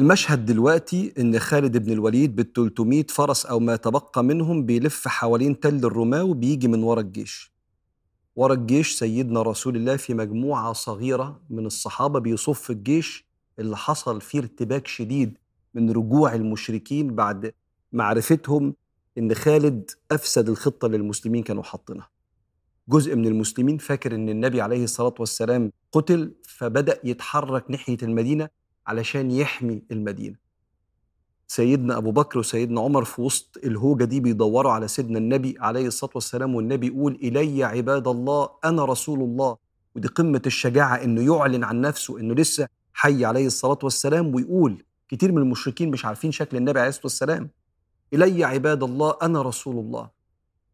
المشهد دلوقتي إن خالد بن الوليد بال 300 فرس أو ما تبقى منهم بيلف حوالين تل الرماة وبيجي من ورا الجيش. ورا الجيش سيدنا رسول الله في مجموعة صغيرة من الصحابة بيصف الجيش اللي حصل فيه ارتباك شديد من رجوع المشركين بعد معرفتهم إن خالد أفسد الخطة اللي المسلمين كانوا حاطينها. جزء من المسلمين فاكر إن النبي عليه الصلاة والسلام قتل فبدأ يتحرك ناحية المدينة علشان يحمي المدينة. سيدنا أبو بكر وسيدنا عمر في وسط الهوجة دي بيدوروا على سيدنا النبي عليه الصلاة والسلام والنبي يقول إلي عباد الله أنا رسول الله. ودي قمة الشجاعة إنه يعلن عن نفسه إنه لسه حي عليه الصلاة والسلام ويقول كتير من المشركين مش عارفين شكل النبي عليه الصلاة والسلام. إلي عباد الله أنا رسول الله.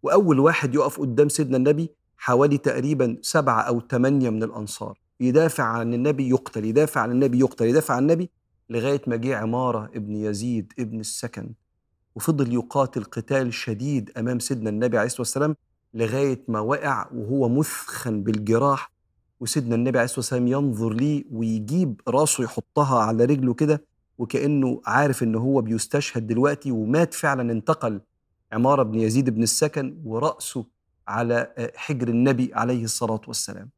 وأول واحد يقف قدام سيدنا النبي حوالي تقريبا سبعة أو ثمانية من الأنصار. يدافع عن النبي يقتل يدافع عن النبي يقتل يدافع عن النبي لغاية ما جه عمارة ابن يزيد ابن السكن وفضل يقاتل قتال شديد أمام سيدنا النبي عليه الصلاة والسلام لغاية ما وقع وهو مثخن بالجراح وسيدنا النبي عليه الصلاة والسلام ينظر ليه ويجيب راسه يحطها على رجله كده وكأنه عارف إن هو بيستشهد دلوقتي ومات فعلا انتقل عمارة بن يزيد بن السكن ورأسه على حجر النبي عليه الصلاة والسلام.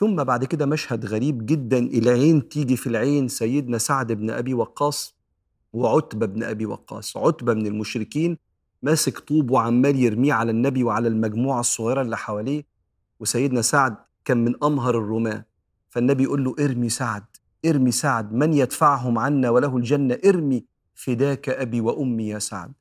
ثم بعد كده مشهد غريب جدا العين تيجي في العين سيدنا سعد بن أبي وقاص وعتبة بن أبي وقاص. عتبة من المشركين ماسك طوب وعمال يرميه على النبي وعلى المجموعة الصغيرة اللي حواليه وسيدنا سعد كان من أمهر الرماة. فالنبي يقول له ارمي سعد ارمي سعد من يدفعهم عنا وله الجنة ارمي فداك أبي وأمي يا سعد.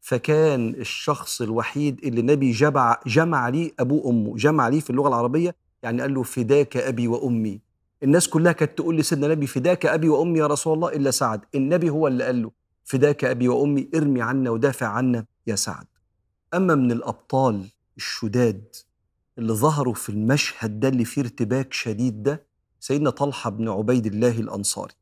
فكان الشخص الوحيد اللي النبي جمع جمع ليه أبوه وأمه جمع ليه في اللغة العربية يعني قال له فداك أبي وأمي. الناس كلها كانت تقول لسيدنا النبي فداك أبي وأمي يا رسول الله إلا سعد. النبي هو اللي قال له فداك أبي وأمي ارمي عنا ودافع عنا يا سعد. أما من الأبطال الشداد اللي ظهروا في المشهد ده اللي فيه ارتباك شديد ده سيدنا طلحة بن عبيد الله الأنصاري.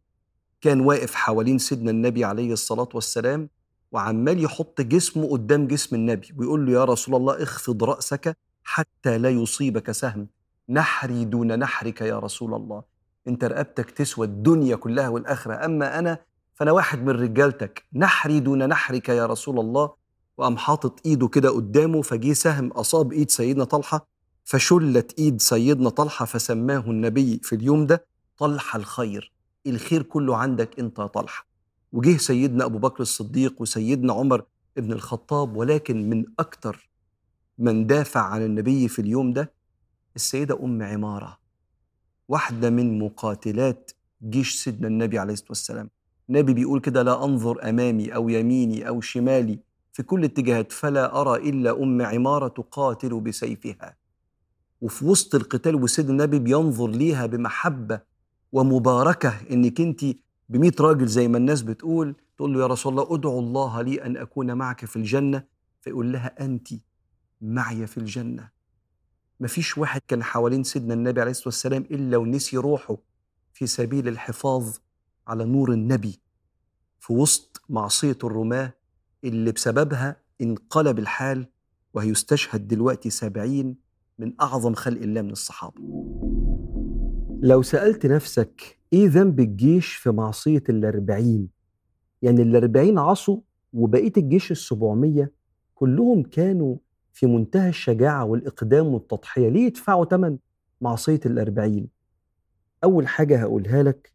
كان واقف حوالين سيدنا النبي عليه الصلاة والسلام وعمال يحط جسمه قدام جسم النبي ويقول له يا رسول الله اخفض رأسك حتى لا يصيبك سهم. نحري دون نحرك يا رسول الله. انت رقبتك تسوى الدنيا كلها والآخرة. أما أنا فأنا واحد من رجالتك. نحري دون نحرك يا رسول الله. وقام حاطط إيده كده قدامه فجه سهم أصاب إيد سيدنا طلحة فشلت إيد سيدنا طلحة فسماه النبي في اليوم ده طلحه الخير. الخير كله عندك أنت يا طلحة. وجه سيدنا أبو بكر الصديق وسيدنا عمر ابن الخطاب ولكن من أكتر من دافع عن النبي في اليوم ده السيدة أم عمارة واحدة من مقاتلات جيش سيدنا النبي عليه الصلاة والسلام. النبي بيقول كده لا أنظر أمامي أو يميني أو شمالي في كل الاتجاهات فلا أرى إلا أم عمارة تقاتل بسيفها. وفي وسط القتال وسيدنا النبي بينظر ليها بمحبة ومباركة إنك أنت بمئة راجل زي ما الناس بتقول تقول له يا رسول الله أدعو الله لي أن أكون معك في الجنة. فيقول لها أنت معي في الجنة. مفيش واحد كان حوالين سيدنا النبي عليه الصلاة والسلام إلا ونسي روحه في سبيل الحفاظ على نور النبي في وسط معصية الرماة اللي بسببها انقلب الحال وهيستشهد دلوقتي سبعين من أعظم خلق الله من الصحابة. لو سألت نفسك إيه ذنب الجيش في معصية الأربعين؟ يعني الأربعين عصوا وبقية الجيش السبعمية كلهم كانوا في منتهى الشجاعة والإقدام والتضحية. ليه يدفعوا ثمن معصية الأربعين؟ أول حاجة هقولها لك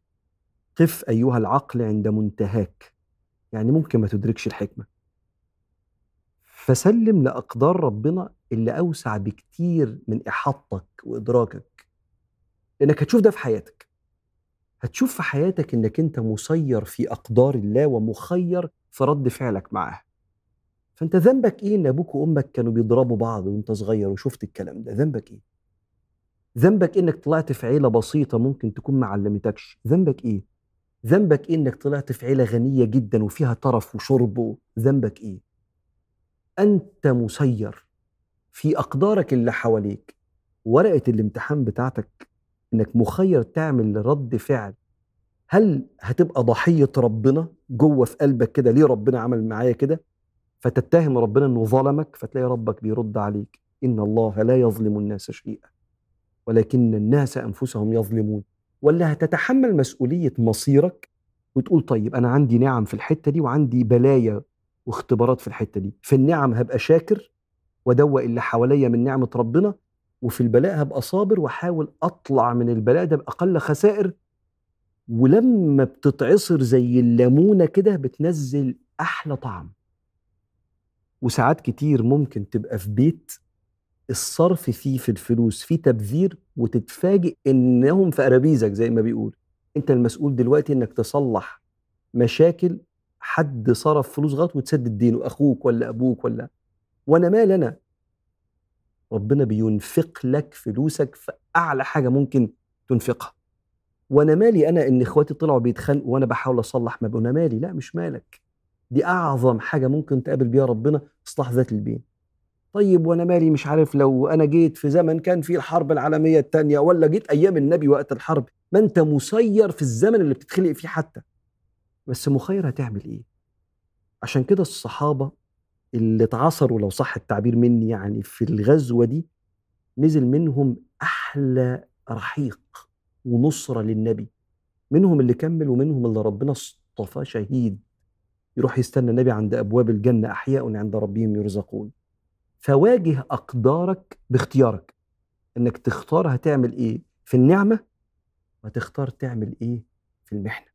قف أيها العقل عند منتهاك. يعني ممكن ما تدركش الحكمة. فسلم لأقدار ربنا اللي أوسع بكتير من إحاطتك وإدراكك. لأنك هتشوف ده في حياتك. هتشوف في حياتك إنك أنت مسير في أقدار الله ومخير في رد فعلك معاه فأنت ذنبك إيه إن أبوك وأمك كانوا بيضربوا بعض وأنت صغير وشفت الكلام ده؟ ذنبك إيه؟ ذنبك إيه إنك طلعت في عيلة بسيطة ممكن تكون ما علمتكش؟ ذنبك إيه؟ ذنبك إيه إنك طلعت في عيلة غنية جدا وفيها طرف وشرب ذنبك إيه؟ أنت مسير في أقدارك اللي حواليك ورقة الامتحان بتاعتك إنك مخير تعمل رد فعل. هل هتبقى ضحية ربنا جوه في قلبك كده؟ ليه ربنا عمل معايا كده؟ فتتهم ربنا إنه ظلمك فتلاقي ربك بيرد عليك. إن الله لا يظلم الناس شيئا ولكن الناس أنفسهم يظلمون. ولا هتتحمل مسؤولية مصيرك وتقول طيب أنا عندي نعم في الحتة دي وعندي بلايا واختبارات في الحتة دي. في النعم هبقى شاكر وأدوق اللي حواليا من نعمة ربنا وفي البلاء هبقى صابر وأحاول أطلع من البلاء ده بأقل خسائر. ولما بتتعصر زي الليمونة كده بتنزل أحلى طعم. وساعات كتير ممكن تبقى في بيت الصرف فيه في الفلوس فيه تبذير وتتفاجئ إنهم في أرابيزك زي ما بيقول. أنت المسؤول دلوقتي إنك تصلح مشاكل حد صرف فلوس غلط وتسدد دينه أخوك ولا أبوك ولا وأنا مال أنا؟ ربنا بينفق لك فلوسك في أعلى حاجة ممكن تنفقها. وأنا مالي أنا إن إخواتي طلعوا بيتخانقوا وأنا بحاول أصلح ما أنا مالي؟ لا مش مالك. دي أعظم حاجة ممكن تقابل بيها ربنا اصلاح ذات البين طيب وأنا مالي مش عارف لو أنا جيت في زمن كان فيه الحرب العالمية الثانية ولا جيت أيام النبي وقت الحرب ما أنت مسير في الزمن اللي بتتخلق فيه حتى. بس مخير هتعمل إيه؟ عشان كده الصحابة اللي اتعاصروا لو صح التعبير مني يعني في الغزوة دي نزل منهم أحلى رحيق ونصرة للنبي. منهم اللي كمل ومنهم اللي ربنا اصطفاه شهيد. يروح يستنى النبي عند أبواب الجنة أحياء عند ربهم يرزقون. فواجه أقدارك باختيارك. إنك تختار هتعمل إيه في النعمة وهتختار تعمل إيه في المحنة.